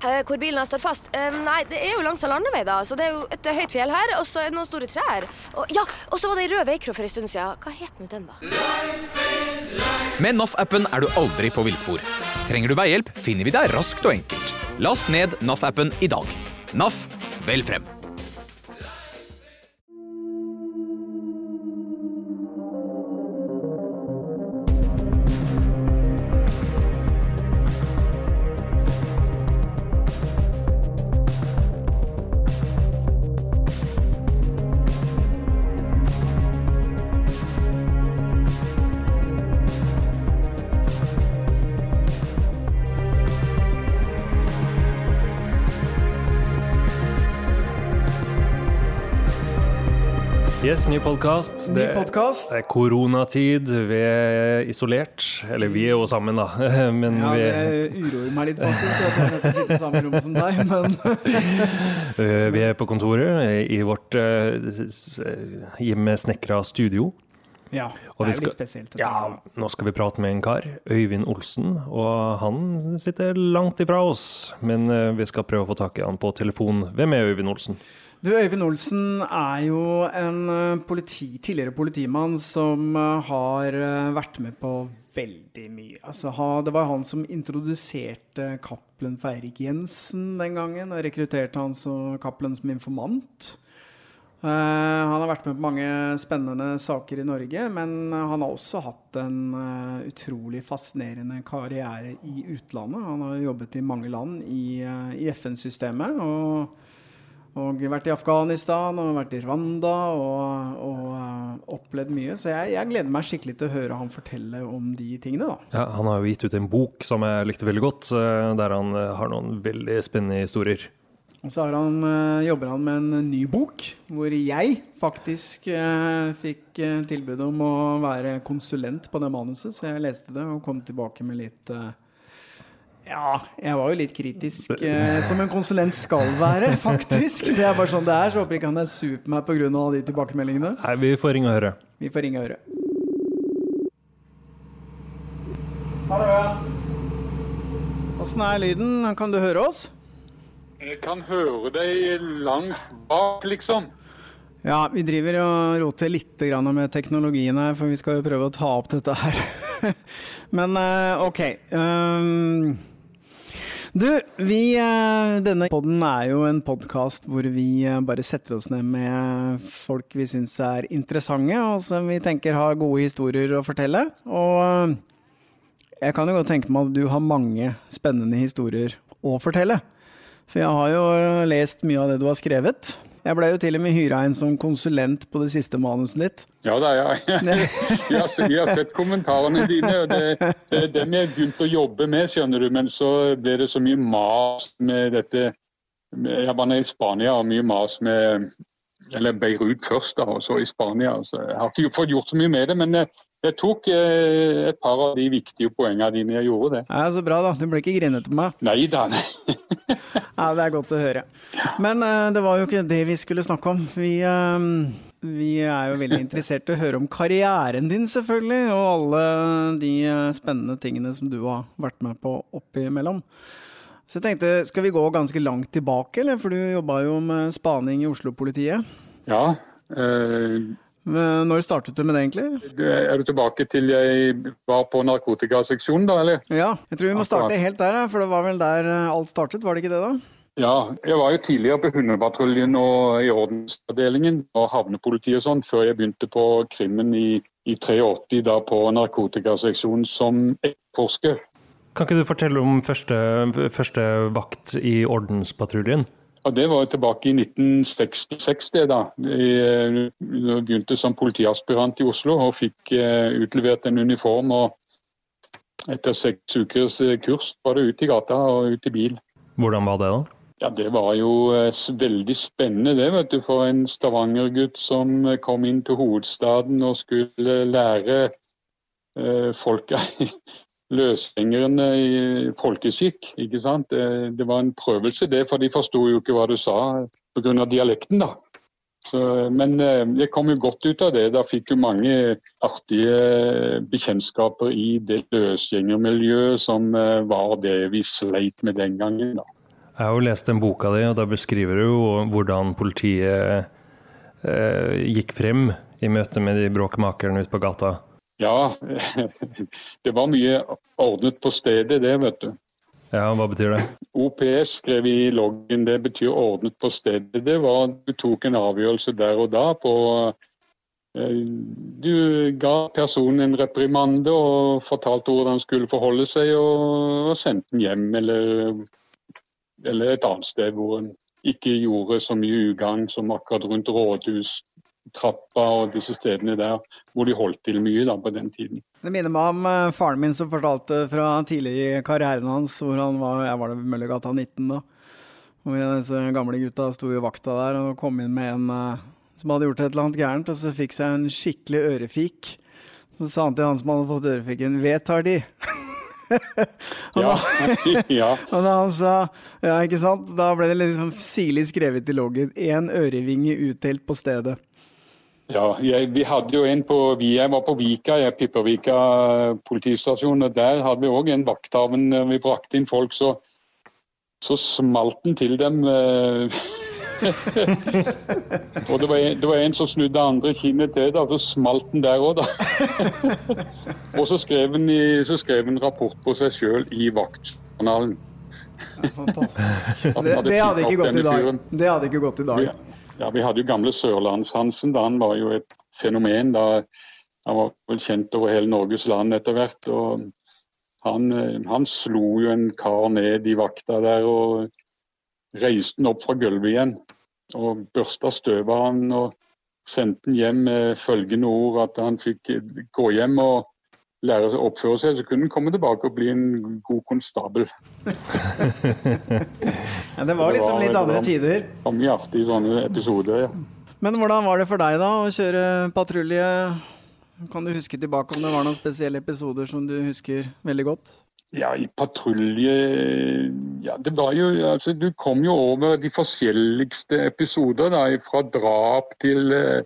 Eh, Hvor bilen står fast? Eh, Nei, det er jo langs en landevei, da. Så det er jo et høyt fjell her, og så er det noen store trær. Og, ja, og så var det ei rød veikro for en stund siden. Hva het nå den, da? Med NAF-appen er du aldri på villspor. Trenger du veihjelp, finner vi deg raskt og enkelt. Last ned NAF-appen i dag. NAF vel frem. Ny podkast. Det er koronatid. Vi er isolert. Eller vi er jo sammen, da. Men Ja, vi, det uroer meg litt faktisk, at jeg sitter sitte i samme rom som deg, men eh, vi er på kontoret i vårt uh, hjemmesnekra studio. ja. Det er jo litt spesielt. Ja, nå skal vi prate med en kar, Øyvind Olsen. Og han sitter langt ifra oss, men eh, vi skal prøve å få tak i han på telefon. Hvem er Øyvind Olsen? Du, Øyvind Olsen er jo en eh, politi, tidligere politimann som eh, har eh, vært med på veldig mye. Altså, det var han som introduserte Cappelen for Eirik Jensen den gangen. og Rekrutterte han som Cappelen som informant. Uh, han har vært med på mange spennende saker i Norge, men han har også hatt en uh, utrolig fascinerende karriere i utlandet. Han har jobbet i mange land i, uh, i FN-systemet. og og vært i Afghanistan og vært i Rwanda og, og eh, opplevd mye. Så jeg, jeg gleder meg skikkelig til å høre han fortelle om de tingene, da. Ja, han har jo gitt ut en bok som jeg likte veldig godt, eh, der han eh, har noen veldig spennende historier. Og så har han, jobber han med en ny bok, hvor jeg faktisk eh, fikk tilbud om å være konsulent på det manuset. Så jeg leste det og kom tilbake med litt eh, ja, jeg var jo litt kritisk, eh, som en konsulent skal være, faktisk. Det er bare sånn det er, så håper ikke han er sur på meg pga. de tilbakemeldingene. Nei, vi får ringe og høre. Vi får ringe og høre. Hallo. Åssen er lyden? Kan du høre oss? Jeg kan høre deg langt bak, liksom. Ja, vi driver og roter litt med teknologien her, for vi skal jo prøve å ta opp dette her. Men eh, ok. Um, du, vi, eh, denne podden er jo en podkast hvor vi eh, bare setter oss ned med folk vi syns er interessante, og som vi tenker har gode historier å fortelle. Og eh, jeg kan jo godt tenke meg at du har mange spennende historier å fortelle. For jeg har jo lest mye av det du har skrevet. Jeg ble jo til og med hyra inn som konsulent på det siste manuset ditt. Ja da, ja. Se- vi har sett kommentarene dine. og Det det er det vi har begynt å jobbe med, skjønner du. Men så ble det så mye mas med dette Jeg var nede i Spania og mye mas med Eller Beirut først, da, og så i Spania. Så jeg har ikke fått gjort så mye med det, men jeg, tok eh, et par av de viktige poengene dine. Jeg gjorde det. Ja, Så bra, da. Du ble ikke grinete på meg. Nei da. nei. Ja, Det er godt å høre. Men eh, det var jo ikke det vi skulle snakke om. Vi, eh, vi er jo veldig interessert i å høre om karrieren din, selvfølgelig. Og alle de eh, spennende tingene som du har vært med på oppimellom. Så jeg tenkte, skal vi gå ganske langt tilbake, eller? For du jobba jo med spaning i Oslo-politiet. Ja. eh, Men Når startet du med det, egentlig? er du tilbake til jeg var på narkotikaseksjonen, da, eller? Ja, jeg tror vi må starte helt der, for det var vel der eh, alt startet, var det ikke det da? Ja, jeg var jo tidligere på hundepatruljen og i ordensavdelingen og havnepolitiet og sånn, før jeg begynte på krimmen i, i 83, da på narkotikaseksjonen som etterforsker. Kan ikke du fortelle om første, første vakt i ordenspatruljen? Og Det var tilbake i 1966, det da. Jeg eh, begynte som politiaspirant i Oslo og fikk eh, utlevert en uniform. og Etter seks ukers eh, kurs var det ut i gata og ut i bil. Hvordan var det, da? Ja, Det var jo veldig spennende det, vet du, for en Stavanger-gutt som kom inn til hovedstaden og skulle lære folka løsgjengerne i folkeskikk. ikke sant? Det, det var en prøvelse, det, for de forsto jo ikke hva du sa pga. dialekten. da. Så, men jeg det kom jo godt ut av det. Da fikk jo mange artige bekjentskaper i det løsgjengermiljøet som eh, var det vi sleit med den gangen. da. Jeg har jo lest den boka di, og da beskriver du jo hvordan politiet eh, gikk frem i møte med de bråkmakerne ute på gata. Ja, det var mye ordnet på stedet, det, vet du. Ja, hva betyr det? OPS skrev i loggen, det betyr ordnet på stedet. Det var du tok en avgjørelse der og da på eh, Du ga personen en reprimande og fortalte hvordan han skulle forholde seg, og, sendte den hjem eller, eller et annet sted hvor en ikke gjorde så mye ugagn som akkurat rundt rådhus, trappa og disse stedene der, hvor de holdt til mye da på den tiden. Det minner meg om uh, faren min som fortalte fra tidlig i karrieren hans, hvor han var jeg var det Møllergata 19 da. Hvor disse gamle gutta sto i vakta der og kom inn med en uh, som hadde gjort et eller annet gærent, og så fikk seg en skikkelig ørefik. Så sa han til han som hadde fått ørefiken, 'Vedtar de'? ja, ja. og da han sa ja, ikke sant, da ble det liksom sirlig skrevet i loggen. Én ørevinge utdelt på stedet. Ja, jeg, vi hadde jo en på, jeg var på Vika, jeg Pippervika politistasjon. og Der hadde vi òg en vakthavn. Vi brakte inn folk, så, så smalt den til dem. Eh. og det var, en, det var, en, som snudde andre kinnet til, da, så smalt den der òg, da. og så skrev han en rapport på seg sjøl i vaktjournalen. Fantastisk. Det, det, hadde ikke gått i dag. Det hadde ikke gått i dag. Ja, Vi hadde jo gamle Sørlands-Hansen. Han var jo et fenomen. da Han var vel kjent over hele Norges land etter hvert. og han, eh, han slo jo en kar ned i vakta der og reiste den opp fra gulvet igjen. Og børsta støv av han og sendte den hjem med følgende ord at han fikk gå hjem og lære seg å oppføre seg, så kunne han komme tilbake og bli en god konstabel. ja, det var liksom litt andre tider. Det var mye artig i sånne episoder, ja. Men hvordan var det for deg da å kjøre patrulje? Kan du huske tilbake om det var noen spesielle episoder som du husker veldig godt? Ja, i patrulje Ja, det var jo Altså, du kom jo over de forskjelligste episoder, da. Fra drap til eh,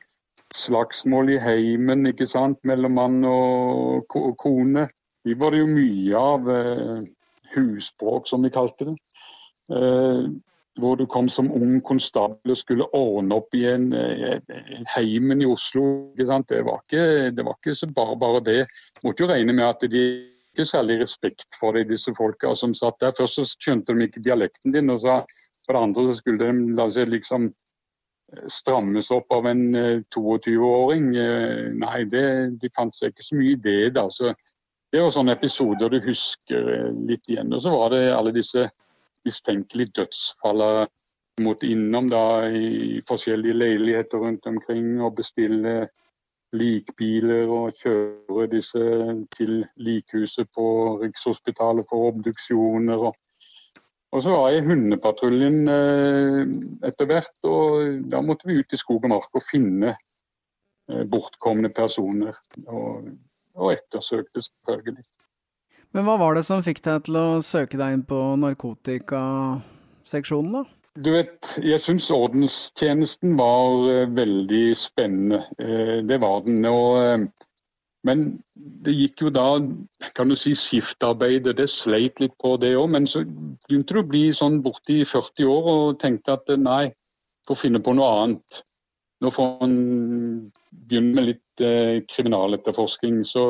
slagsmål i heimen ikke sant, mellom mann og kone. De var det jo mye av. Eh, husbråk, som vi kalte det. Eh, hvor du kom som ung konstabel og skulle ordne opp i en, en eh, heimen i Oslo. Det var, ikke, det, var ikke, så bare bare det. Måtte jo regne med at de ikke særlig respekt for det, disse folka som satt der. Først så skjønte de ikke dialekten din, og så, for det andre så skulle de la seg liksom strammes opp av en 22-åring. Eh, eh, nei, det, de fant seg ikke så mye i det. da. Så det var sånne episoder du husker eh, litt igjen. Og så var det alle disse mistenkelige dødsfallene mot innom da i forskjellige leiligheter rundt omkring og bestille likbiler og kjøre disse til likhuset på Rikshospitalet for obduksjoner. og og så var jeg i hundepatruljen eh, etter hvert, og da måtte vi ut i skog og mark og finne eh, bortkomne personer. Og, og ettersøkte, selvfølgelig. Men hva var det som fikk deg til å søke deg inn på narkotikaseksjonen, da? Du vet, jeg syns ordenstjenesten var uh, veldig spennende. Det var den. Og men det gikk jo da kan du si, skiftarbeid, det sleit litt på det òg. Men så begynte du å bli sånn borti 40 år og tenkte at nei, får finne på noe annet. Nå får en begynne med litt eh, kriminaletterforskning. Så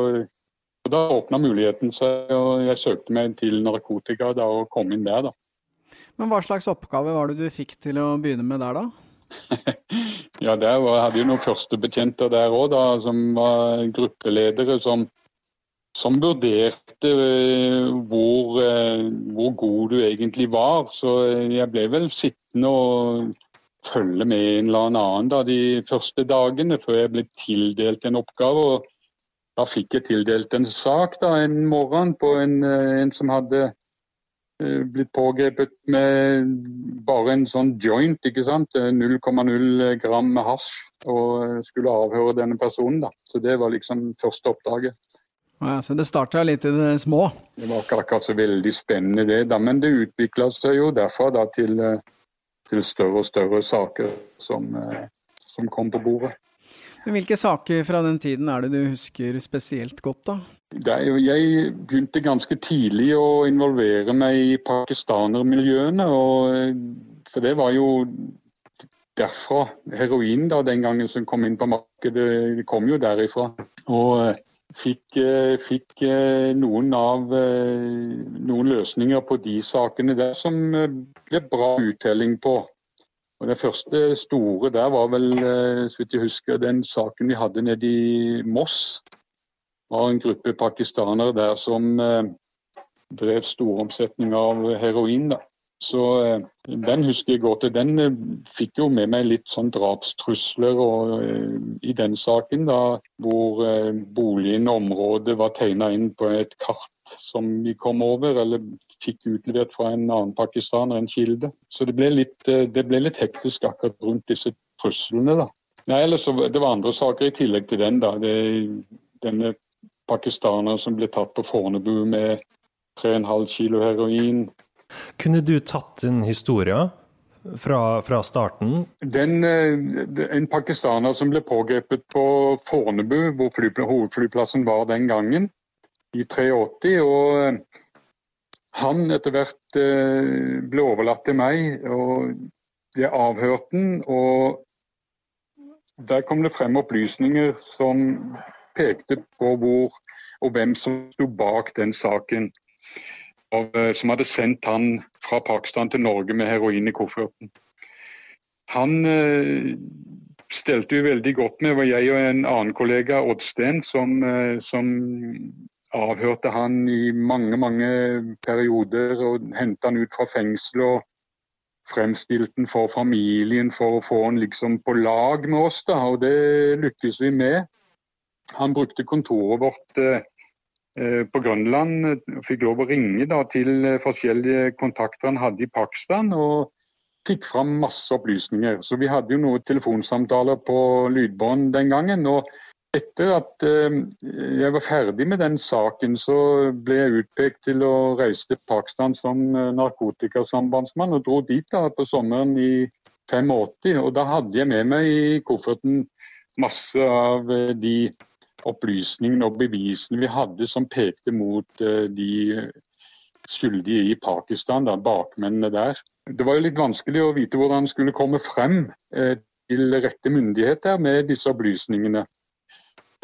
da åpna muligheten seg, og jeg søkte meg til narkotika da, og kom inn der, da. Men hva slags oppgave var det du fikk til å begynne med der, da? Ja, der var, hadde jo noen førstebetjenter der òg, som var gruppeledere som, som vurderte uh, hvor, uh, hvor, god du egentlig var. Så jeg ble vel sittende og følge med en eller annen da, de første dagene før jeg ble tildelt en oppgave. og Da fikk jeg tildelt en sak da, en morgen på en, uh, en som hadde Eh, blitt pågrepet med bare en sånn joint, ikke sant. 0,0 gram hasj. Og skulle avhøre denne personen, da. Så det var liksom første oppdraget. Ja, så det starta litt i det små? Det var ikke akkurat så veldig spennende det, da. Men det utvikla seg jo derfra da til, eh, til, større og større saker som, eh, som kom på bordet. Men hvilke saker fra den tiden er det du husker spesielt godt, da? Jeg begynte ganske tidlig å involvere meg i pakistanermiljøene. Og, for det var jo derfra heroin da, den gangen som kom inn på markedet. Det kom jo derifra. Og fikk, eh, fikk eh, noen av eh, noen løsninger på de sakene der som ble bra uttelling på. Og Det første store der var vel, så vidt jeg husker, den saken vi hadde nede i Moss. Det var en gruppe pakistanere der som drev storomsetning av heroin. da. Så eh, den husker jeg godt. Den eh, fikk jo med meg litt sånn drapstrusler og, eh, i den saken, da, hvor boligen og området var tegna inn på et kart som vi kom over, eller fikk utlevert fra en annen pakistaner, en kilde. Så det ble litt, det ble litt hektisk akkurat rundt disse truslene. da. Nei, ellers, Det var andre saker i tillegg til den. da. Det, denne pakistaneren som ble tatt på Fornebu med 3,5 kilo heroin. Kunne du tatt en historie fra, fra starten? Den, eh, en pakistaner som ble pågrepet på Fornebu, hvor hovedflyplassen var den gangen, i 83. og eh, han etter hvert eh, ble overlatt til meg, og jeg avhørte den. Og der kom det frem opplysninger som pekte på hvor og hvem som sto bak den saken eh, som hadde sendt han fra Pakistan til Norge med heroin i kofferten. Han eh, stelte jo veldig godt med. Var jeg og en annen kollega, Oddsten, som, som avhørte han i mange, mange perioder og hentet han ut fra fengsel og fremstilte han for familien for å få han liksom på lag med oss. da, og Det lykkes vi med. Han brukte kontoret vårt eh, Eh, på Grønland. og fikk lov å ringe da, til eh, forskjellige kontakter han hadde i Pakistan. og fikk fram masse opplysninger. Så vi hadde jo noen telefonsamtaler på lydbånd den gangen. og etter at jeg var ferdig med den saken, så ble jeg utpekt til å reise til Pakistan som narkotikasambandsmann, og dro dit da på sommeren i 85. Og da hadde jeg med meg i kofferten masse av de opplysningene og bevisene vi hadde som pekte mot eh, de skyldige i Pakistan, da, bakmennene der. Det var jo litt vanskelig å vite hvordan en skulle komme frem eh, til rette myndigheter med disse opplysningene.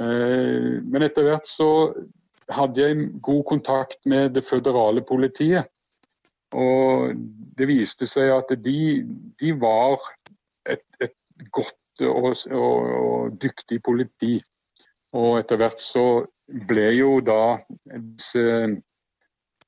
Eh, men etter hvert så hadde jeg god kontakt med det føderale politiet. Og det viste seg at de, de var et, et godt og, og, og, dyktig politi. Og etter hvert så ble jo da disse,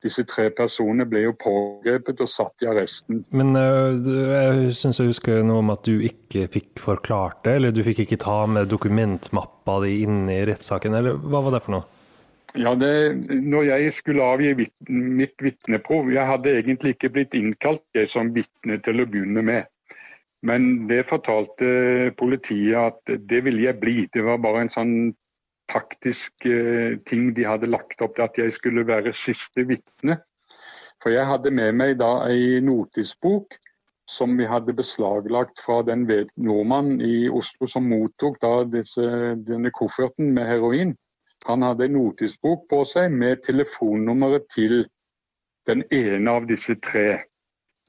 disse tre personene ble jo pågrepet og satt i arresten. Men uh, jeg syns jeg husker noe om at du ikke fikk forklart det, eller du fikk ikke ta med dokumentmappa di inn i rettssaken, eller hva var det for noe? Ja, det, når jeg skulle avgi mitt vitneprov Jeg hadde egentlig ikke blitt innkalt som vitne til å begynne med. Men det fortalte politiet at det ville jeg bli. Det var bare en sånn taktisk eh, ting de hadde lagt opp til at jeg skulle være siste vitne. For jeg hadde med meg da ei notisbok som vi hadde beslaglagt fra den nordmannen i Oslo som mottok da disse, denne kofferten med heroin. Han hadde en notisbok på seg med telefonnummeret til den ene av disse tre.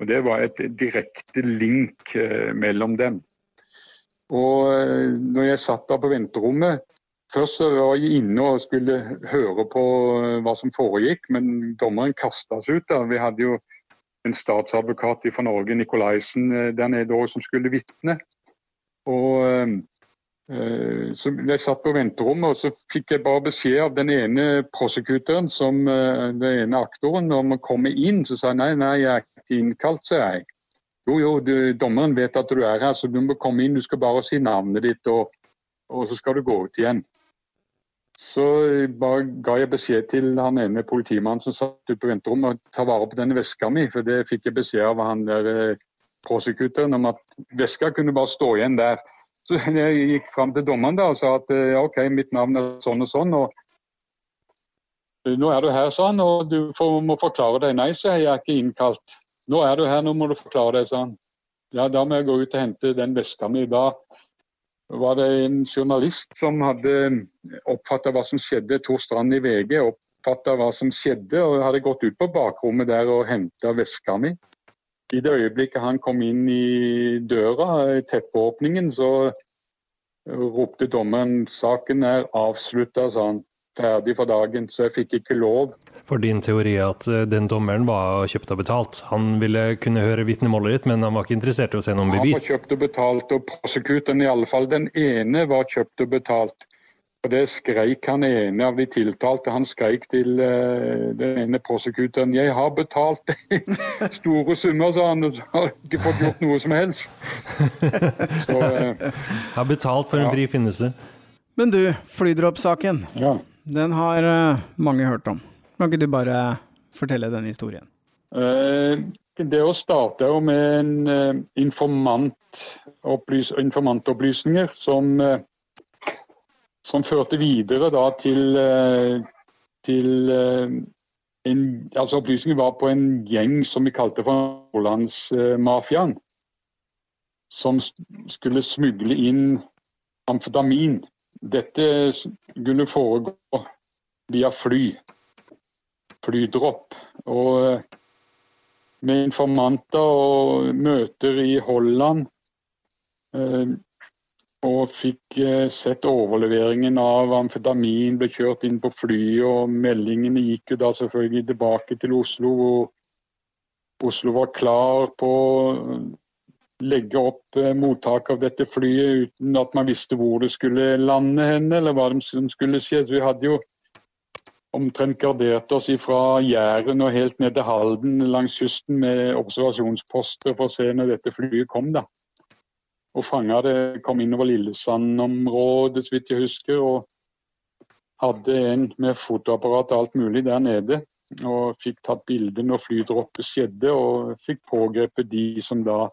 Og Det var et direkte link eh, mellom dem. Og eh, når jeg satt da på venterommet, Først var jeg inne og skulle høre på eh, hva som foregikk, men dommeren kasta oss ut. Da. Vi hadde jo en statsadvokat fra Norge, Nikolaisen, eh, der nede òg, som skulle vitne. Og uh, så Jeg satt på venterommet og så fikk jeg bare beskjed av den ene prosekutoren, som den ene aktoren, om å komme inn. Så sa jeg nei, nei, jeg er ikke innkalt, sa jeg. Jo, jo, du, dommeren vet at du er her, så du må komme inn. Du skal bare si navnet ditt, og, og så skal du gå ut igjen. Så ga jeg beskjed til han ene politimannen som satt ute på venterommet, å ta vare på denne veska mi. For det fikk jeg beskjed av han der eh, prosekuteren om at veska kunne bare stå igjen der. Så jeg gikk fram til dommeren da og sa at eh, OK, mitt navn er sånn og sånn. og nå er du her, sa han, og du får, må forklare deg. Nei, så er jeg ikke innkalt. Nå er du her, nå må du forklare deg, sa han. Ja, da må jeg gå ut og hente den veska mi. Da var det en journalist som hadde oppfatta hva som skjedde, Tor Strand i VG, oppfatta hva som skjedde og hadde gått ut på bakrommet der og henta veska mi. I det øyeblikket han kom inn i døra, i teppeåpningen, så ropte dommeren saken er avslutta, sa han. Ferdig for dagen. Så jeg fikk ikke lov. For din teori er at eh, den dommeren var kjøpt og betalt. Han ville kunne høre vitnemålet ditt, men han var ikke interessert i å se noen bevis? Han var kjøpt og betalt, og prosekuteren i alle fall den ene var kjøpt og betalt. Og Det skreik han ene av de tiltalte. Han skreik til uh, den ene prosekuteren 'Jeg har betalt store summer', sa han, og så har ikke fått gjort noe som helst. Så, uh, har betalt for en ja. fri finnelse. Men du, flydroppsaken. Ja. Den har uh, mange hørt om. Kan ikke du bare fortelle den historien? det å starte med en informant informantopplysninger som som førte videre da til, eh, til eh, en, altså Opplysningen var på en gjeng som vi kalte for Nordlandsmafiaen. Som skulle smugle inn amfetamin. Dette kunne foregå via fly. Flydropp. Og eh, med informanter og møter i Holland og fikk eh, sett overleveringen av amfetamin, ble kjørt inn på flyet. og Meldingene gikk jo da selvfølgelig tilbake til Oslo. og Oslo var klar på legge opp eh, mottak av dette flyet uten at man visste hvor det skulle lande hen, eller hva som skulle skje. Så vi hadde jo omtrent gardert oss fra Jæren og helt ned til Halden langs kysten med observasjonsposter for å se når dette flyet kom. da og fanga det. Kom innover Lillesand-området, så vidt jeg husker. og hadde en med fotoapparat og alt mulig der nede. Og fikk tatt bilde når flydroppet skjedde, og fikk pågrepet de som da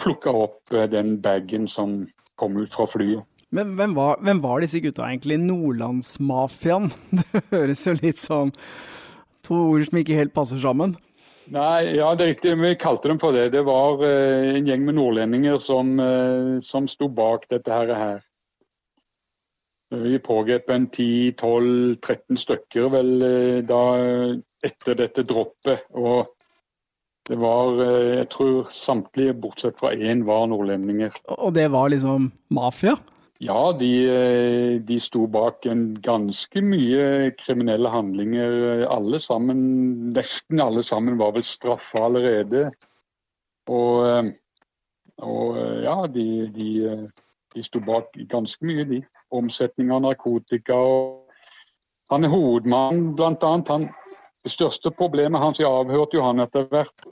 plukka opp eh, den bagen som kom ut fra flyet. Men hvem var, hvem var disse gutta egentlig? Nordlandsmafiaen? Det høres jo litt sånn To ord som ikke helt passer sammen. Nei, ja det er riktig. Vi kalte dem for det. Det var uh, en gjeng med nordlendinger som, uh, som sto bak dette her. Vi pågrep en 10-12-13 stykker vel uh, da etter dette droppet. Og det var, jeg tror samtlige bortsett fra én var nordlendinger. Og det var liksom mafia? Ja, de, eh, de sto bak en ganske mye kriminelle handlinger. Alle sammen, nesten alle sammen, var vel straffa allerede. Og, eh, og eh, ja, de, de, de, sto bak ganske mye, de. Omsetning av narkotika. og Han er hovedmann, blant annet. Han, det største problemet hans, jeg avhørte jo han etter hvert,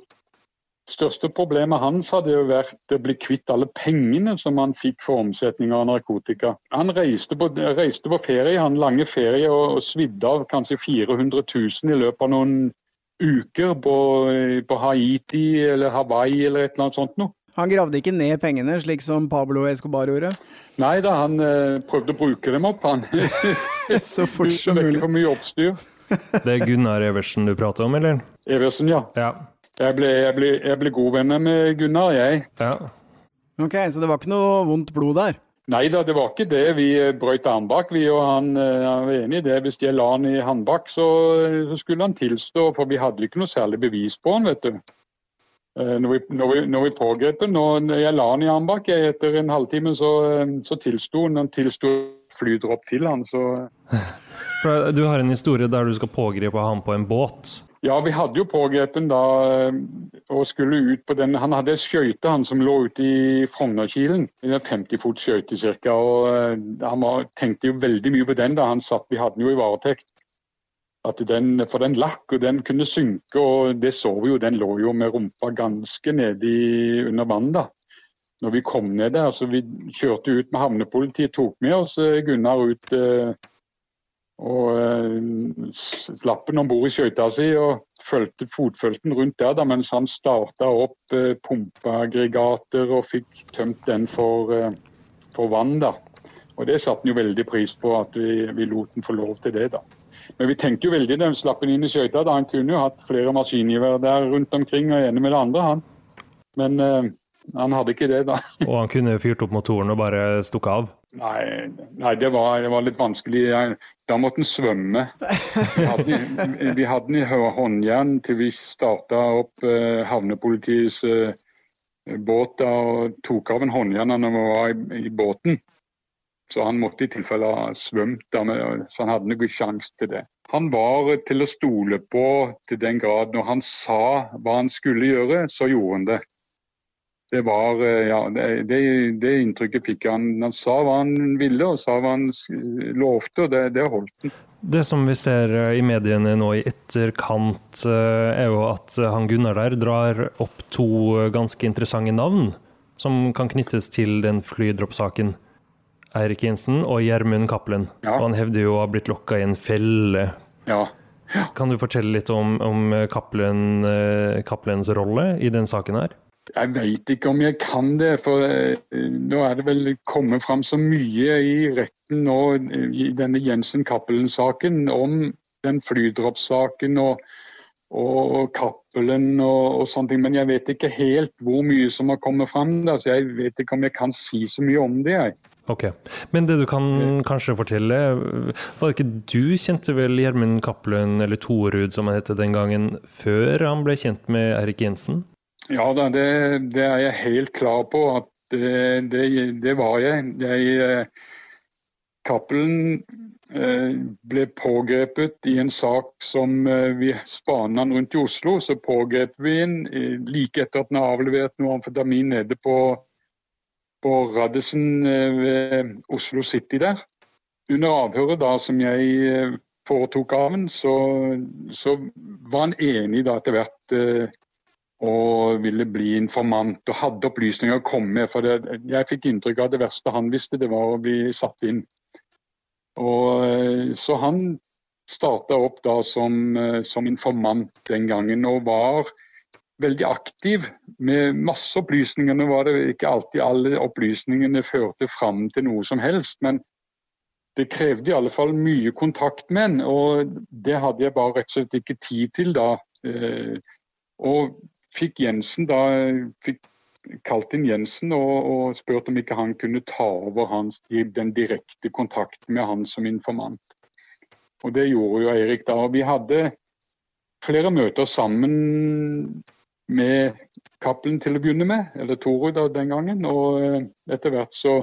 største problemet hans hadde jo vært å bli kvitt alle pengene som han fikk for omsetning av narkotika. Han reiste på, reiste på ferie, han lange ferie og, og svidde av kanskje 400 000 i løpet av noen uker på, på Haiti eller Hawaii eller et eller annet sånt noe. Han gravde ikke ned pengene, slik som Pablo Escobar gjorde? Nei da, han eh, prøvde å bruke dem opp, han. Så fort som mulig. Ikke for mye oppstyr. Det er Gunnar Eversen du prater om, eller? Eversen, ja. ja. Jeg ble, jeg ble, jeg ble god venner med Gunnar, jeg. Ja. Ok, Så det var ikke noe vondt blod der? Nei da, det var ikke det. Vi brøyt armbak, vi, og han, eh, han var enig i det. Hvis jeg la han i håndbak, så, så, skulle han tilstå, for vi hadde ikke noe særlig bevis på han, vet du. Eh, når vi, når vi, når vi pågrep ham. Når jeg la han i armbak etter en halvtime, så, eh, så tilsto han. Han tilsto flydropp til han, så Du har en historie der du skal pågripe ham på en båt? Ja, vi hadde jo pågrepet da eh, og skulle ut på den. Han hadde ei skøyte som lå ute i Frognerkilen. En 50 fot skøyte ca. Eh, han var, tenkte jo veldig mye på den da han satt. Vi hadde den jo i varetekt. Den, for den lakk, og den kunne synke, og det så vi jo. Den lå jo med rumpa ganske nede under vann da. Når vi kom ned der, så vi kjørte ut med havnepolitiet, tok med oss eh, Gunnar ut og eh, slapp den om bord i skøyta si og følte fotfølten rundt der da, mens han starta opp eh, pumpeaggregater og fikk tømt den for, eh, for vann. da. Og Det satte han jo veldig pris på, at vi, vi, lot den få lov til det. da. Men vi tenkte jo veldig da vi slapp den inn i skøyta. Han kunne jo hatt flere maskingevær der rundt omkring og ene med det andre, han. Men eh, han hadde ikke det da. Og han kunne fyrt opp motoren og bare stukket av? Nei, nei det, var, det, var, litt vanskelig. Da måtte han svømme. Vi hadde, vi den i håndjern til vi starta opp eh, havnepolitiets eh, båt og tok av en håndjern når vi var i, i, båten. Så han måtte i tilfelle ha svømt, så han hadde noen sjanse til det. Han var til å stole på til den grad når han sa hva han skulle gjøre, så gjorde han det. Det var, eh, ja, det, det, det inntrykket fikk han. Han sa hva han ville og sa hva han lovte, og det, det holdt han. Det som vi ser eh, i mediene nå i etterkant, eh, er jo at han Gunnar der drar opp to ganske interessante navn som kan knyttes til den flydroppsaken. Eirik Jensen og Gjermund Cappelen. Ja. Og han hevder jo å ha blitt lokka i en felle. Ja. ja. Kan du fortelle litt om, om Cappelens rolle i den saken her? Jeg veit ikke om jeg kan det, for eh, nå er det vel kommet fram så mye i retten nå i denne Jensen Cappelen-saken om den flydroppsaken og, og Cappelen og, og, sånne ting. Men jeg vet ikke helt hvor mye som har kommet fram. Da, så jeg vet ikke om jeg kan si så mye om det. jeg. Ok, Men det du kan kanskje fortelle, var det ikke du kjente vel Gjermund Cappelen, eller Torud som han het den gangen, før han ble kjent med Erik Jensen? Ja det, det, er jeg helt klar på at det, det, det var jeg. jeg Cappelen eh, ble pågrepet i en sak som eh, vi spana rundt i Oslo. Så pågrep vi ham like etter at han har avlevert noe amfetamin nede på, på Radisson eh, ved Oslo City der. Under avhøret da som jeg foretok av den, så, så var han enig da etter hvert og ville bli informant og hadde opplysninger å komme med. For det, jeg fikk inntrykk av det verste han visste, det var å bli satt inn. Og, eh, så han starta opp da som, eh, som, informant den gangen og var veldig aktiv med masse opplysninger. Nå var det ikke alltid alle opplysningene førte fram til noe som helst, men det krevde i alle fall mye kontakt med en, og det hadde jeg bare rett og slett ikke tid til da. Eh, og fikk Jensen da fikk kalt inn Jensen og, og spurt om ikke han kunne ta over hans, den direkte kontakten med han som informant. Og Det gjorde jo Eirik da. Vi hadde flere møter sammen med Cappelen til å begynne med, eller Toru da den gangen. Og eh, etter hvert så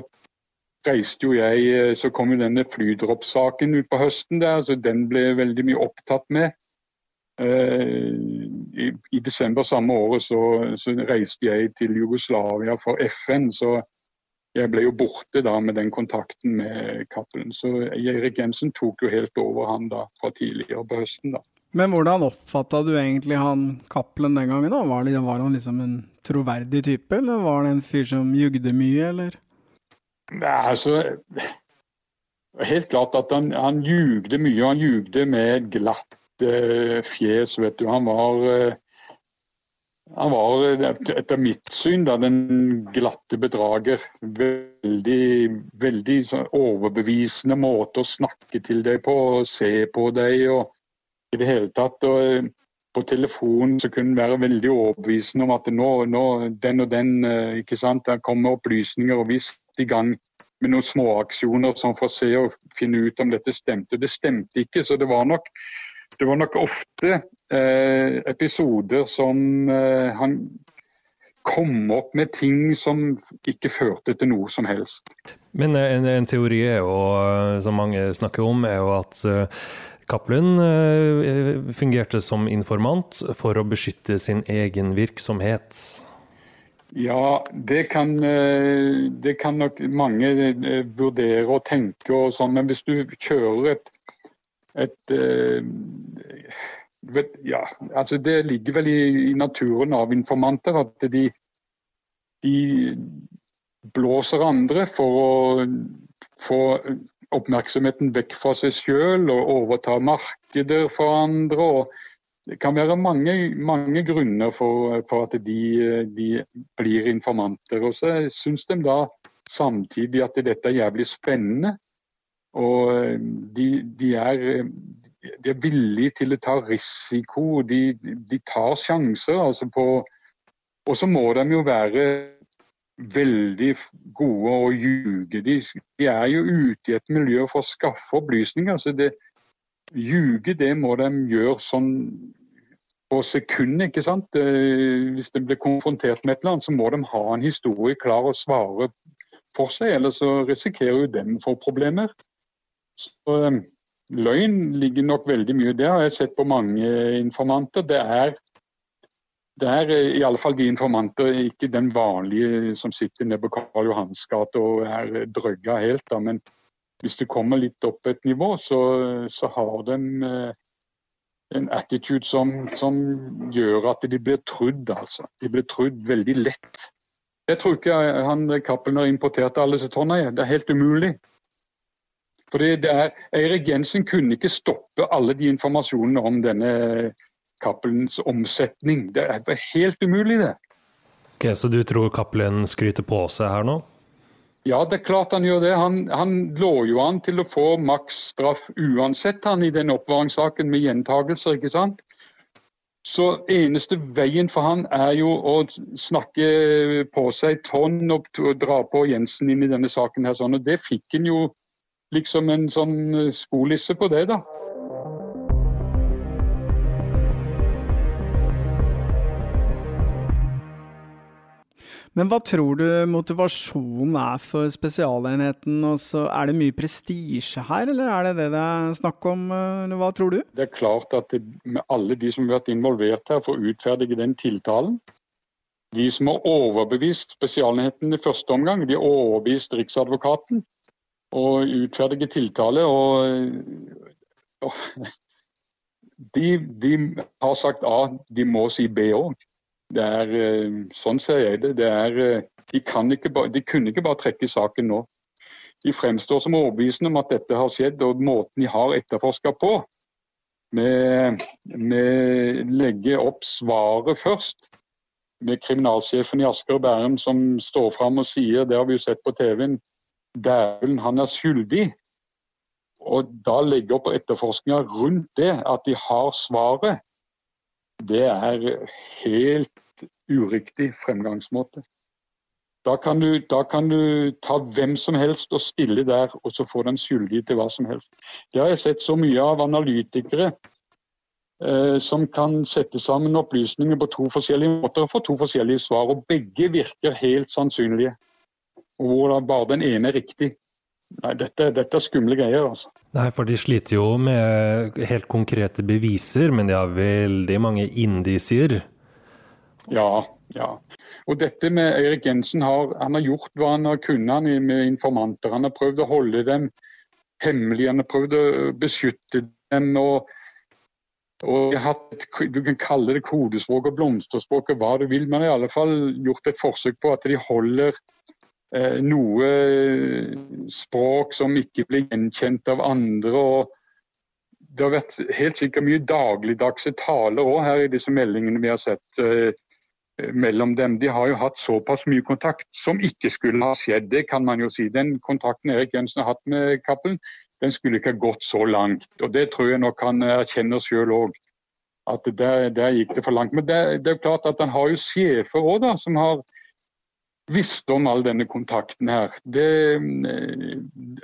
reiste jo jeg eh, Så kom jo denne flydroppsaken ut på høsten der, så den ble veldig mye opptatt med. Eh, i, i, desember samme året så, så, reiste jeg til Jugoslavia for FN. Så jeg ble jo borte da med den kontakten med Cappelen. Så Erik Jensen tok jo helt over han da fra tidligere på høsten. da. Men hvordan oppfatta du egentlig han Cappelen den gangen? da? Var, det, var, han liksom en troverdig type, eller var det en fyr som jugde mye, eller? Nei, altså Helt klart at han, han jugde mye. Han jugde med glatt fjes. vet du. Han var, eh, han var etter mitt syn da, den glatte bedrager. Veldig, veldig sånn overbevisende måte å snakke til deg på, og se på deg og i det hele tatt. og eh, på telefonen så kunne han være veldig overbevisende om at nå, nå den og den ikke sant, Der kommer opplysninger, og vi satte i gang med noen småaksjoner sånn for å se og finne ut om dette stemte. Det stemte ikke, så det var nok det var nok ofte eh, episoder som eh, han kom opp med ting som ikke førte til noe som helst. Men en, en teori jo, eh, som mange snakker om, er jo at Cappelen uh, fungerte som informant for å beskytte sin egen virksomhet. Ja, det kan, det kan nok mange vurdere og tenke og sånn, men hvis du kjører et et eh, ja, altså Det ligger vel i, naturen av informanter at de, de blåser andre for å få oppmerksomheten vekk fra seg sjøl og overta markeder for andre. det kan være mange, mange grunner for, for at de, de, blir informanter. Og så syns de da samtidig at dette er jævlig spennende. Og eh, de, de, er, eh, de, er, villige til å ta risiko, de, de tar sjanser. altså på og så må de jo være veldig gode å ljuge. De, de, er jo ute i et miljø for å skaffe opplysninger. så det Ljuge det må de gjøre sånn på sekundet. ikke sant? Hvis de blir konfrontert med et eller annet, så må de ha en historie klar å svare for seg, ellers så risikerer jo dem for problemer. Så um, Løgn ligger nok veldig mye der, har jeg sett på mange informanter. Det er, det er eh, i alle fall de informanter, ikke den vanlige som sitter nede på Karl Johans gate og er drøgga helt. Da. Men hvis du kommer litt opp et nivå, så, så har de eh, en attitude som, som, gjør at de blir trudd. Altså. De blir trudd veldig lett. Jeg tror ikke han Cappelen har importert alle disse tonna. Det er helt umulig. Fordi det er, Eirik Jensen kunne ikke stoppe alle de informasjonene om denne Cappelens omsetning. Det er helt umulig, det. Ok, Så du tror Cappelen skryter på seg her nå? Ja, det er klart han gjør det. Han, han lå jo an til å få maksstraff uansett han i den oppvaringssaken med gjentagelser, ikke sant. Så eneste veien for han er jo å snakke på seg tonn og dra på Jensen inn i denne saken. her. Sånn. Og det fikk han jo liksom en sånn skolisse på det, da. Men hva tror du motivasjonen er for Spesialenheten? Også, er det mye prestisje her, eller er det det det er snakk om? Eller hva tror du? Det er klart at det, alle de som har vært involvert her for å utferdige den tiltalen, de som har overbevist Spesialenheten i første omgang, de har overbevist Riksadvokaten og utferdige tiltale. og, og de, de, har sagt A, de må si B òg. Eh, sånn ser jeg det. det er, eh, de, ba, de, kunne ikke bare trekke saken nå. De fremstår som overbevisende om at dette har skjedd, og måten de har etterforska på, med, med legge opp svaret først, med kriminalsjefen i Asker og Bærum som står fram og sier, det har vi jo sett på TV-en, dæven, han er skyldig. Og da legge opp etterforskninga rundt det, at de har svaret, det er helt uriktig fremgangsmåte. Da kan, du, da kan, du, ta hvem som helst og stille der, og så få den skyldige til hva som helst. Det har jeg sett så mye av analytikere eh, som kan sette sammen opplysninger på to forskjellige måter og få to forskjellige svar. Og begge virker helt sannsynlige. Og hvor bare den ene er riktig. Nei, dette, dette, er skumle greier, altså. Nei, for de sliter jo med helt konkrete beviser, men de har veldig mange indisier. Ja, ja. Og dette med Eirik Jensen har, han har gjort hva han har kunnet med informanter. Han har prøvd å holde dem hemmelige, han har prøvd å beskytte dem. og, og hatt, Du kan kalle det kodespråk og blomsterspråk og hva du vil, men i alle fall gjort et forsøk på at de holder noe språk som ikke blir gjenkjent av andre. og Det har vært helt sikkert mye dagligdagse taler òg her i disse meldingene vi har sett eh, mellom dem. De har jo hatt såpass mye kontakt som ikke skulle ha skjedd. Det kan man jo si. Den kontakten Erik Jensen har hatt med Cappelen, den skulle ikke ha gått så langt. og Det tror jeg nok han erkjenner sjøl òg. At der, der, gikk det for langt. Men det, det er jo klart at han har jo sjefer òg, som har visste om all denne kontakten her. Det, eh,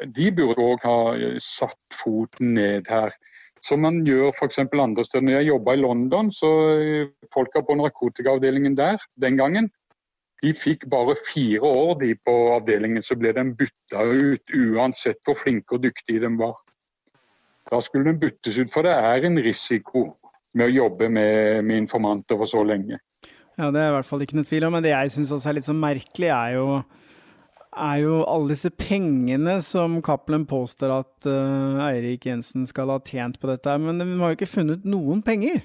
de burde òg ha satt foten ned her. Som man gjør f.eks. andre steder. Når jeg jobba i London, så eh, folka på narkotikaavdelingen der den gangen, de fikk bare fire år de på avdelingen, så ble de bytta ut uansett hvor flinke og dyktige de var. Da skulle de byttes ut, for det er en risiko med å jobbe med, med informanter for så lenge. Ja, det er i hvert fall ikke noe tvil om. Men det jeg syns også er litt så merkelig, er jo, er jo alle disse pengene som Cappelen påstår at uh, Eirik Jensen skal ha tjent på dette. Men de har jo ikke funnet noen penger.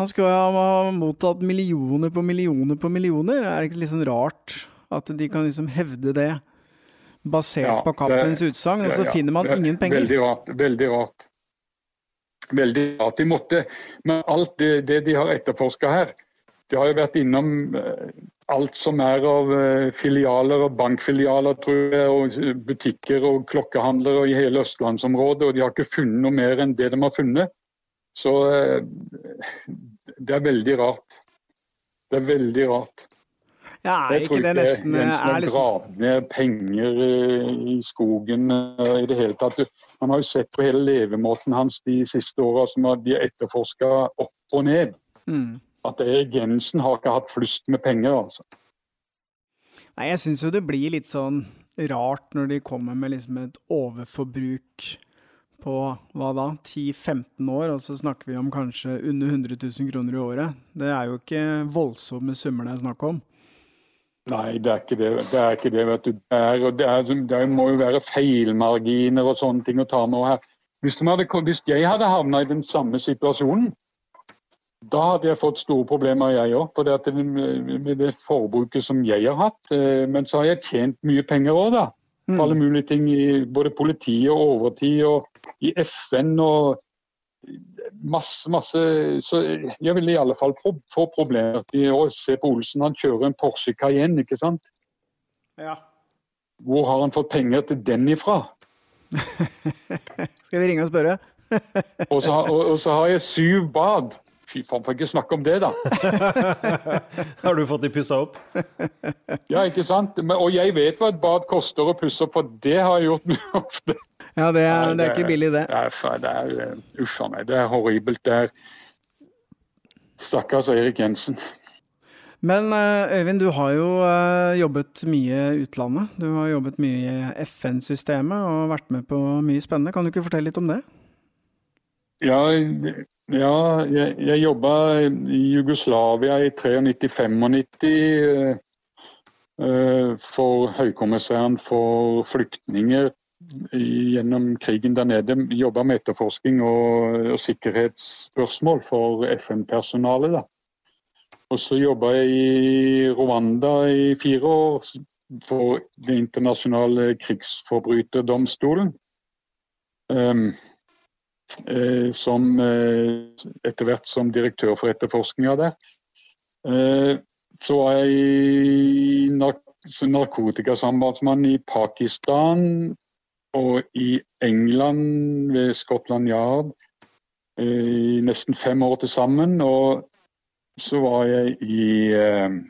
Han skulle ha mottatt millioner på millioner på millioner. Er det ikke litt sånn rart at de kan liksom hevde det, basert ja, på Cappelens utsagn, og så ja, ja, finner man ingen penger? Veldig rart. Veldig rart. Veldig rart. De måtte, med alt det, det de har etterforska her, de har jo vært innom eh, alt som er av eh, filialer og bankfilialer, tror jeg, og butikker og klokkehandlere i hele østlandsområdet. Og de har ikke funnet noe mer enn det de har funnet. Så eh, det er veldig rart. Det er veldig rart. Ja, Jeg tror ikke det nesten er liksom, gravd ned penger i skogen i det hele tatt. Man har jo sett på hele levemåten hans de siste åra som de har etterforska opp og ned. mm. At Erik Jensen har ikke hatt flust med penger, altså. Nei, jeg syns jo det blir litt sånn rart når de kommer med liksom et overforbruk på hva da, 10-15 år, og så snakker vi om kanskje under 100 000 kroner i året. Det er jo ikke voldsomme summer det er snakk om. Nei, det er ikke det. Det er ikke det, vet du. Det, er, det, er, det må jo være feilmarginer og sånne ting å ta med her. Hvis, de hadde, hvis jeg hadde havna i den samme situasjonen, da hadde jeg fått store problemer, jeg òg. For det med det forbruket som jeg har hatt. eh, Men så har jeg tjent mye penger òg, da. På alle mulige ting i både politiet og overtid og i FN og masse, masse Så jeg ville i alle fall få problemer. Se på Olsen, han kjører en Porsche Cayenne, ikke sant. Ja. Hvor har han fått penger til den ifra? Skal vi ringe og spørre? Og så, har- og, og så har jeg syv bad. Fy faen, får ikke snakke om det, da. Har du fått de pussa opp? Ja, ikke sant? Men, og jeg vet hva et bad koster å pusse opp, for det har jeg gjort mye ofte. Ja, det er, Nei, det er ikke billig, det. Det er, er eh, Uff a meg, det er horribelt. Det er Stakkars Erik Jensen. Men eh, Øyvind, du har jo eh, jobbet mye i utlandet. Du har jobbet mye i FN-systemet og vært med på mye spennende. Kan du ikke fortelle litt om det? Ja, ja jeg, jeg jobba i Jugoslavia i 93-95 eh, eh, for høykommissæren for flyktninger gjennom krigen der nede. Jobba med etterforskning og, og sikkerhetsspørsmål for FN-personalet. Og så jobba jeg i Rwanda i fire år for Den internasjonale krigsforbryterdomstolen. Um, som eh, etter hvert som direktør for etterforskninga der. Eh, så var jeg nark narkotikasambandsmann i Pakistan og i England ved Scotland Yard eh, i nesten fem år til sammen. Og så var jeg i eh,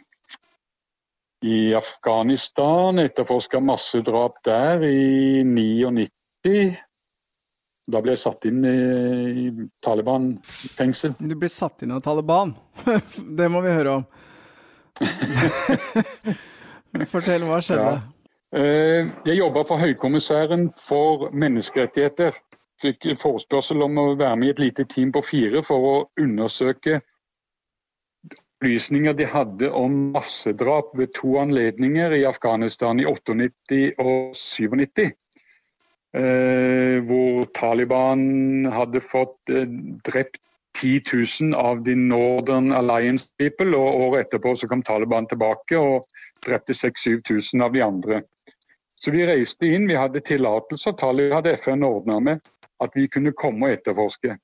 i Afghanistan, etterforska massedrap der i 99. Da ble jeg satt inn i, Taliban-fengsel. Du ble satt inn av Taliban. det må vi høre om. Fortell, hva skjedde? Ja. Jeg jobba for høykommissæren for menneskerettigheter. Fikk forespørsel om å være med i et lite team på fire for å undersøke opplysninger de hadde om massedrap ved to anledninger i Afghanistan i 98 og 97. Eh, hvor Taliban hadde fått eh, drept 10 000 av de Northern Alliance people, og året etterpå så kom Taliban tilbake og drepte 6000-7000 av de andre. Så vi reiste inn, vi hadde tillatelse, og Taliban hadde FN ordna med at vi kunne komme og etterforske.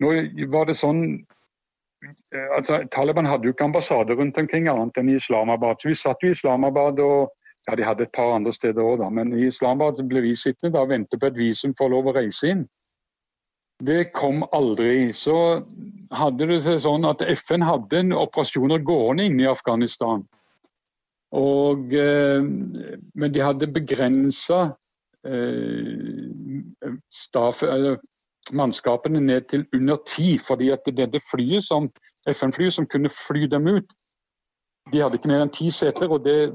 Nå var det sånn eh, altså Taliban hadde jo ikke ambassade rundt omkring annet enn i Islamabad. Så vi satt jo i Islamabad og ja, de hadde et par andre steder òg. Men i Islamabad ble vi sittende og vente på et visum for lov å reise inn. Det kom aldri. Så hadde det seg sånn at FN hadde en operasjoner gående inne i Afghanistan. Og, eh, men de hadde begrensa eh, mannskapene ned til under ti. fordi at dette flyet FN-flyet som kunne fly dem ut, de hadde ikke mer enn ti seter. og det,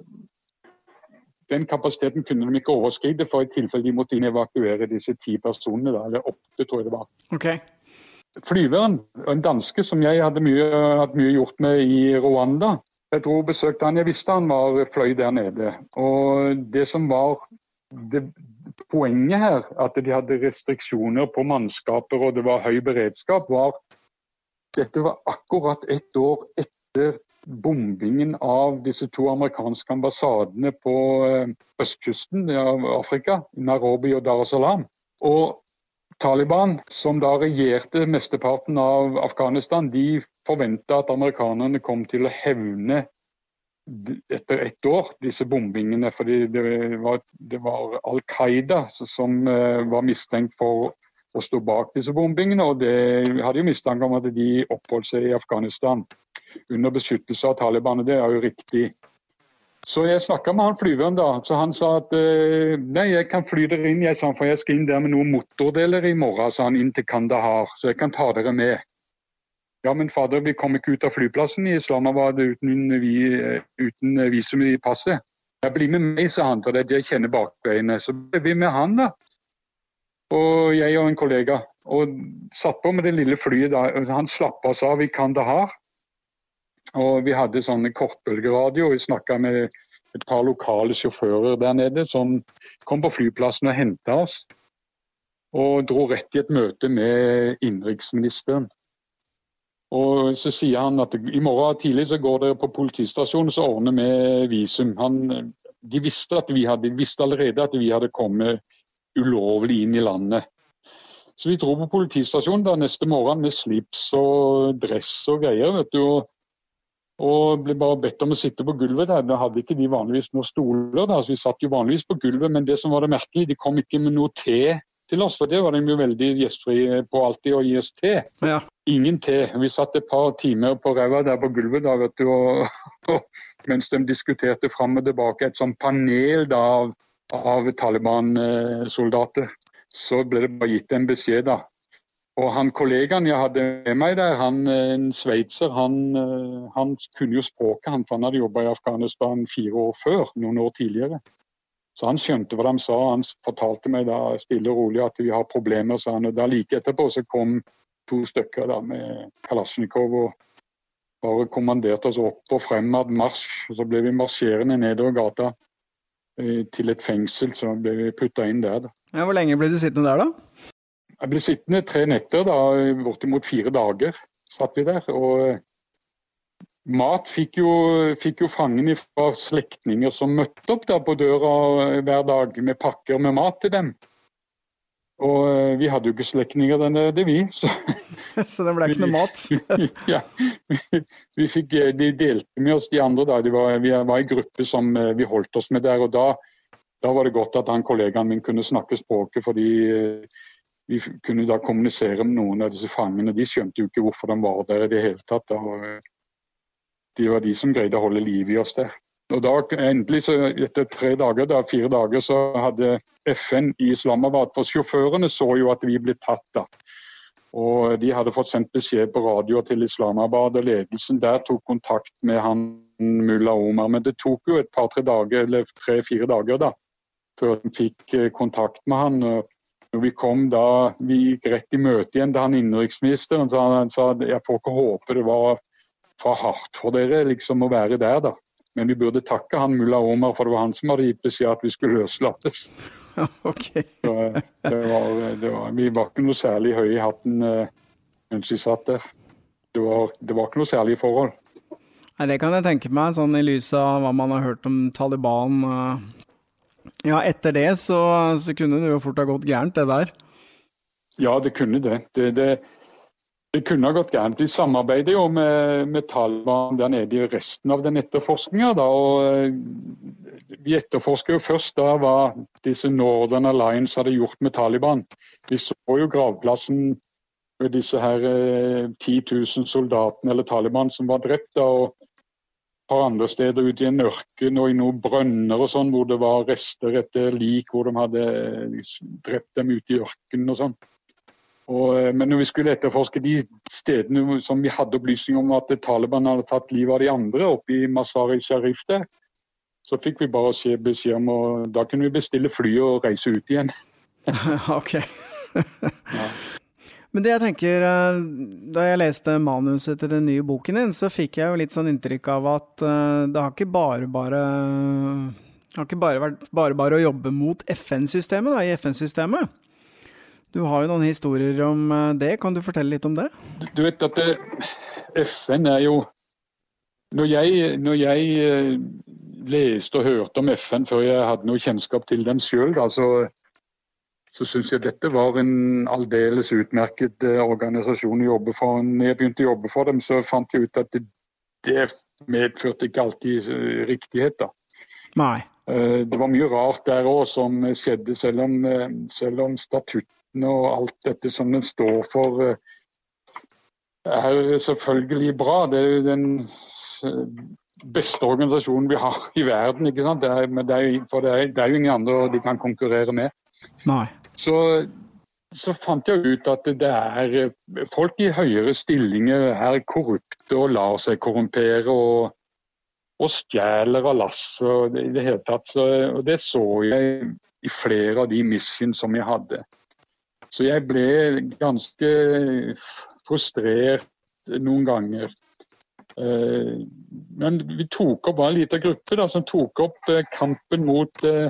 Den kapasiteten kunne de ikke overskride for i tilfelle de måtte inn evakuere disse ti personene. Da, eller åtte, tror jeg det var. Okay. Flyveren, en danske som jeg hadde mye, hadde mye gjort med i Rwanda. Jeg dro og besøkte han, jeg visste han var fløy der nede. Og det som var det, poenget her, at de hadde restriksjoner på mannskaper og det var høy beredskap, var dette var akkurat ett år etter bombingen av disse to amerikanske ambassadene på eh, østkysten av Afrika, Nairobi og Dar es Salaam. Og Taliban, som da regjerte mesteparten av Afghanistan, de forventa at amerikanerne kom til å hevne etter ett år disse bombingene. fordi det var, det var Al Qaida som eh, var mistenkt for å stå bak disse bombingene. Og det hadde jo mistanke om at de oppholdt seg i Afghanistan. Under beskyttelse av Taliban. Det er jo riktig. Så jeg snakka med han flyveren, da. Så han sa at eh, nei, jeg kan fly dere inn, jeg sa, for jeg skal inn der med noen motordeler i morgen, sa han, inn til Kandahar. Så jeg kan ta dere med. Ja, men fader, vi kom ikke ut av flyplassen i Islamabad uten, vi, uten visum i passet. Jeg blir med meg, sa han, for det er det jeg kjenner bakveiene. Så ble vi med han, da. Og jeg og en kollega. Og satt på med det lille flyet da. Han slapp oss av i Kandahar. Og vi hadde sånne kortbølgeradio. Vi snakka med et par lokale sjåfører der nede som kom på flyplassen og henta oss. Og dro rett i et møte med innenriksministeren. Og så sier han at i morgen tidlig så går dere på politistasjonen og ordner med visum. Han, de visste, vi hadde, visste allerede at vi hadde kommet ulovlig inn i landet. Så vi dro på politistasjonen da neste morgen med slips og dress og greier. vet du, og og ble bare bedt om å sitte på gulvet der. Da hadde ikke de vanligvis noen stoler, da, så vi satt jo vanligvis på gulvet. Men det som var det merkelige, de kom ikke med noe te til oss, for det var de jo veldig gjestfrie på alltid å gi oss te. Ja. Ingen te. Vi satt et par timer på ræva der på gulvet da, vet du, og, og, mens de diskuterte fram og tilbake. Et sånt panel da, av, av Taliban-soldater. Så ble det bare gitt en beskjed da, og han kollegaen jeg hadde med meg der, han, en sveitser, han, eh, han, kunne jo språket, han, for han hadde jobba i Afghanistan fire år før, noen år tidligere. Så han skjønte hva de sa. Han fortalte meg da stille og rolig at vi har problemer. sa han. Og da Like etterpå så kom to stykker da med Kalasjnikov og bare kommanderte oss opp og fremad marsj. Så ble vi marsjerende nedover gata eh, til et fengsel, så ble vi putta inn der. da. Ja, hvor lenge ble du sittende der, da? Jeg ble sittende tre netter, da, bortimot fire dager satt vi der. og Mat fikk jo, fikk jo fangen fra slektninger som møtte opp der på døra hver dag med pakker med mat til dem. Og eh, vi hadde jo ikke slektninger der nede, vi. Så, så det ble ikke noe mat? ja. Vi fikk, de delte med oss de andre. da. De var, vi var i gruppe som eh, vi holdt oss med der. og da, da var det godt at han kollegaen min kunne snakke språket, fordi eh, vi kunne da kommunisere med noen av disse fangene. De skjønte jo ikke hvorfor de var der i det hele tatt. Og de var de som greide å holde liv i oss der. Og da endelig, så etter tre dager, da, fire dager, så hadde FN i Islamabad For sjåførene så jo at vi ble tatt, da. Og de hadde fått sendt beskjed på radio til Islamabad, og ledelsen der tok kontakt med han mulla Omar. Men det tok jo et par-tre dager, eller tre-fire dager, da, før de fikk eh, kontakt med han. og når vi kom da, vi gikk rett i møte igjen til han innenriksministeren, så han sa at jeg får ikke håpe det var for hardt for dere liksom å være der, da. Men vi burde takke han mulla Omar, for det var han som hadde gitt beskjed at vi skulle løslates. Okay. Så, det var, det var, vi var ikke noe særlig høye i hatten uh, mens vi satt der. Det var, det var ikke noe særlige forhold. Nei, Det kan jeg tenke meg, sånn i lys av hva man har hørt om Taliban. Ja, etter det så, så, kunne det jo fort ha gått gærent, det der. Ja, det kunne det. Det, det, det kunne ha gått gærent. Vi samarbeider jo med, med Taliban der nede i resten av den etterforskninga. og vi etterforsker jo først da hva disse Northern Alliance hadde gjort med Taliban. Vi så jo gravplassen med disse her 10 eh, 000 soldatene eller Taliban som var drept. da, og par andre steder ute i en ørken og i noen brønner og sånn, hvor det var rester etter lik hvor de hadde drept dem ute i ørkenen og sånn. Eh, men når vi skulle etterforske de stedene som vi hadde opplysning om at Taliban hadde tatt livet av de andre, oppe i Masari Sharif der, så fikk vi bare beskjed om og Da kunne vi bestille fly og reise ut igjen. ok. ja. Men det jeg tenker, eh, da jeg leste manuset til den nye boken din, så fikk jeg jo litt sånn inntrykk av at eh, det har ikke bare bare det har ikke bare vært bare bare å jobbe mot FN-systemet, i FN-systemet. Du har jo noen historier om eh, det, kan du fortelle litt om det? Du vet at det, FN er jo Når jeg, når jeg leste og hørte om FN før jeg hadde noe kjennskap til den sjøl, så så syns jeg dette var en aldeles utmerket eh, organisasjon å jobbe for. Når jeg begynte å jobbe for dem, så fant jeg ut at det, det medførte ikke alltid eh, riktighet. da. Nei. Eh, det var mye rart der òg som skjedde, selv om, selv om, statuttene og alt dette som den står for er selvfølgelig bra. Det er jo den beste organisasjonen vi har i verden. ikke sant? Det er, det er, for det er, det er, jo ingen andre de kan konkurrere med. Nei. Så, så fant jeg ut at det er folk i høyere stillinger er korrupte og lar seg korrumpere. og og stjeler av lasset i det hele tatt. Så, og det så jeg i flere av de mission som jeg hadde. Så jeg ble ganske frustrert noen ganger. Eh, men vi tok opp en liten gruppe da, som tok opp eh, kampen mot eh,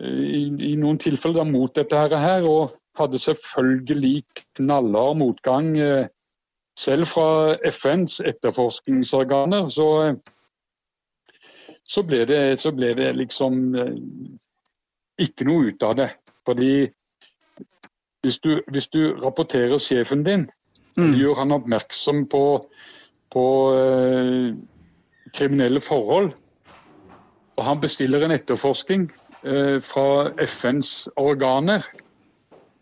i, i, noen tilfeller da, mot dette her, og hadde selvfølgelig knallhard motgang selv fra FNs etterforskningsorganer. Så så ble det, så ble det liksom eh, ikke noe ut av det. Fordi hvis du, hvis du rapporterer sjefen din, mm. gjør han oppmerksom på, på eh, kriminelle forhold, og han bestiller en etterforsking uh, fra FNs organer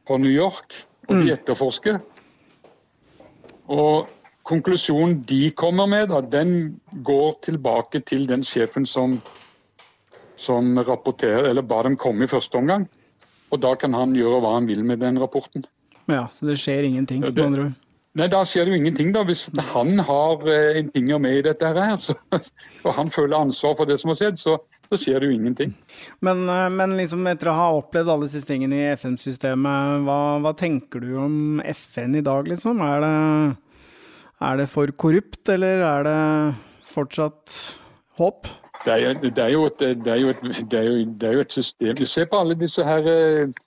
fra New York, og de mm. etterforsker. Og konklusjonen de kommer med, da, den går tilbake til den sjefen som, som rapporterer, eller ba dem komme i første omgang. Og da kan han gjøre hva han vil med den rapporten. Ja, Så det skjer ingenting, med andre ord? Nei, da skjer det jo ingenting. da. Hvis han har eh, en finger med i dette, her, så, og han føler ansvar for det som har skjedd, så, så skjer det jo ingenting. Men, eh, men liksom etter å ha opplevd alle disse tingene i FN-systemet, hva, hva, tenker du om FN i dag, liksom? Er det er det for korrupt, eller er det fortsatt håp? Det er, et, jo et system. Du ser på alle disse her eh,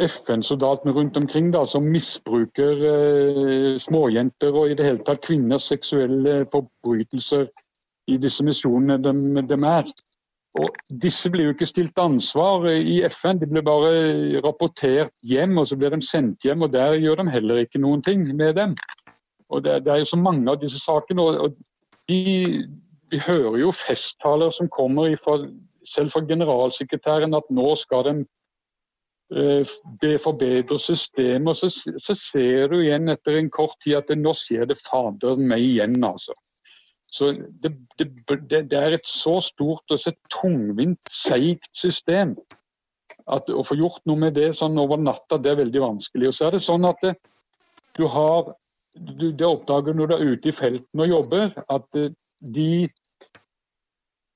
FN-soldatene rundt omkring da, som misbruker eh, småjenter og i det hele tatt kvinners seksuelle forbrytelser i disse misjonene de, de, er. Og Disse blir jo ikke stilt ansvar i FN, de blir bare rapportert hjem og så blir de sendt hjem. og Der gjør de heller ikke noen ting med dem. Og det, det, er jo så mange av disse sakene. og, og de, Vi hører jo festtaler som kommer ifra, selv fra generalsekretæren at nå skal de uh, forbedre systemet. Så, så ser du igjen etter en kort tid at det, nå skjer det fader meg igjen, altså. Så det, det, det, er et så stort og så tungvint, seigt system at å få gjort noe med det sånn over natta, det er veldig vanskelig. Og så er det sånn at det, du har du, det oppdager når du er ute i felten og jobber, at eh, de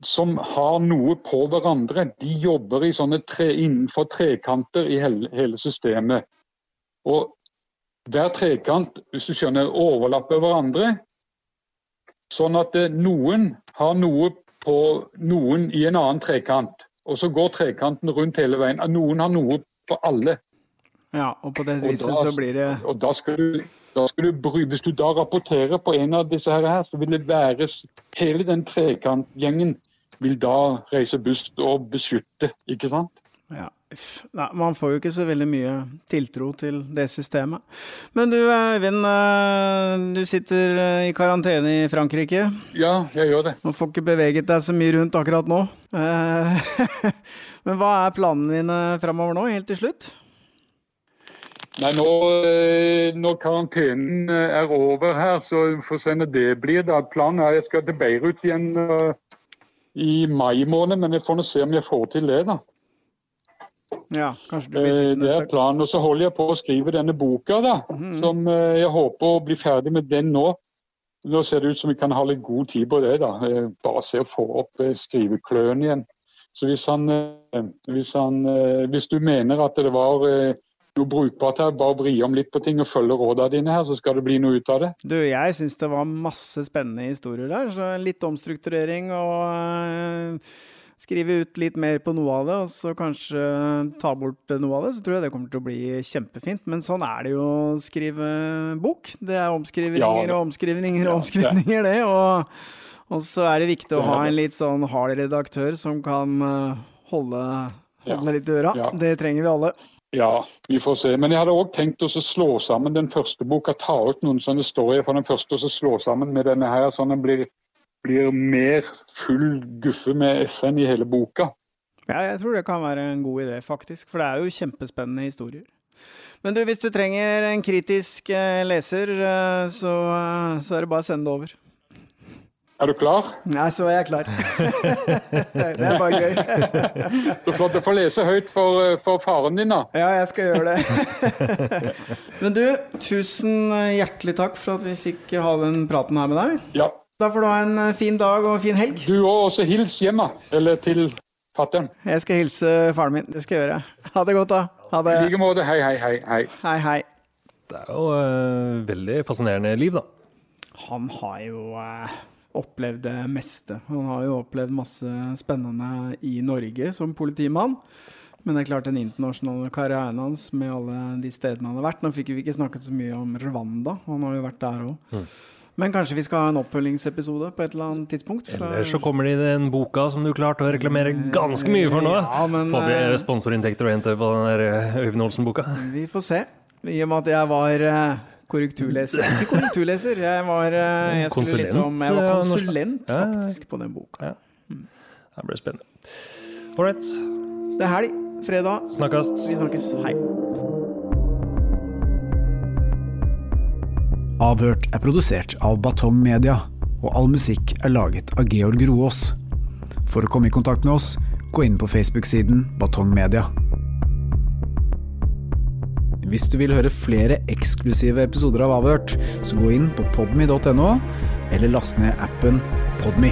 som har noe på hverandre, de jobber tre, innenfor trekanter i hele, hele, systemet. Og hver trekant, hvis du skjønner, overlapper hverandre. Sånn at eh, noen har noe på noen i en annen trekant. Og så går trekanten rundt hele veien. Noen har noe på alle. Ja, og på det viset så blir det Og da skal du du, hvis du da rapporterer på en av disse her, så vil det være Hele den trekantgjengen vil da reise buss og beskytte, ikke sant? Ja. Nei, man får jo ikke så veldig mye tiltro til det systemet. Men du Eivind, eh, du sitter eh, i karantene i Frankrike. Ja, jeg gjør det. Man får ikke beveget deg så mye rundt akkurat nå. Eh, men hva er planene dine framover nå, helt til slutt? Nei, nå, eh, Når karantenen eh, er over her, så får vi se når det blir. da. Planen er at jeg skal til Beirut igjen uh, i mai måned, men jeg får nå se om jeg får til det. da. Ja, kanskje du blir sittende Det er planen. Og så holder jeg på å skrive denne boka, da. Mm -hmm. Som uh, jeg håper å bli ferdig med den nå. Nå ser det ut som vi kan ha litt god tid på det. da. Bare se å få opp skrivekløen igjen. Så hvis, han, hvis, han, hvis du mener at det var noe brukbart her. Bare vri om litt på ting og følge rådene dine her, så skal det bli noe ut av det. Du, jeg syns det var masse spennende historier der. Så litt omstrukturering og uh, skrive ut litt mer på noe av det, og så kanskje ta bort noe av det. Så tror jeg det kommer til å bli kjempefint. Men sånn er det jo å skrive bok. Det er omskrivninger og omskrivninger og omskrivninger, det. Og, og, så er det viktig å ha en litt sånn hard redaktør som kan uh, holde, holde litt i øra. Det trenger vi alle. Ja, vi får se. Men jeg hadde òg tenkt å slå sammen den første boka, ta ut noen sånne historier fra den første og slå sammen med denne her, sånn den blir, blir mer full guffe med FN i hele boka. Ja, jeg tror det kan være en god idé, faktisk. For det er jo kjempespennende historier. Men du, hvis du trenger en kritisk eh, leser, eh, så, eh, så er det bare å sende det over. Er du klar? Nei, så er jeg klar. det er bare gøy. Du får, du får lese høyt for, eh, for faren din, da. Ja, jeg skal gjøre det. Men du, tusen hjertelig takk for at vi fikk ha den praten her med deg. Ja. Da får du ha en fin dag og fin helg. Du òg, også hils hjemme. Eller til fatter'n. Jeg skal hilse faren min. Det skal jeg gjøre. Ha det godt, da. Ha det. I like måte. Hei, hei, hei. hei. Hei, hei. Det er jo uh, veldig fascinerende liv, da. Han har jo eh, opplevd det meste. Han har jo opplevd masse spennende i Norge som politimann. Men det er klart den internasjonale karrieren hans med alle de stedene han har vært Nå fikk vi ikke snakket så mye om Rwanda, han har jo vært der òg. Mm. Men kanskje vi skal ha en oppfølgingsepisode på et eller annet tidspunkt? Eller så kommer det i den boka som du klarte å reklamere ganske mye for nå. Ja, men, Får vi eh, sponsorinntekter og hente på den der eh, Øyvind Olsen-boka? Vi får se. I og med at jeg var eh, korrekturleser Ikke korrekturleser, jeg var, eh, jeg Konsulent, liksom, jeg var konsulent Ja, ja. faktisk på den boka. Det blir spennende. Ålreit. Det er helg. Fredag. Snakkes. Vi snakkes. Hei. Avhørt er produsert av Batong Media, og all musikk er laget av Georg Roås. For å komme i kontakt med oss, gå inn på Facebook-siden Batong Media. Hvis du vil høre flere eksklusive episoder av Avhørt, så gå inn på podmy.no, eller last ned appen Podme.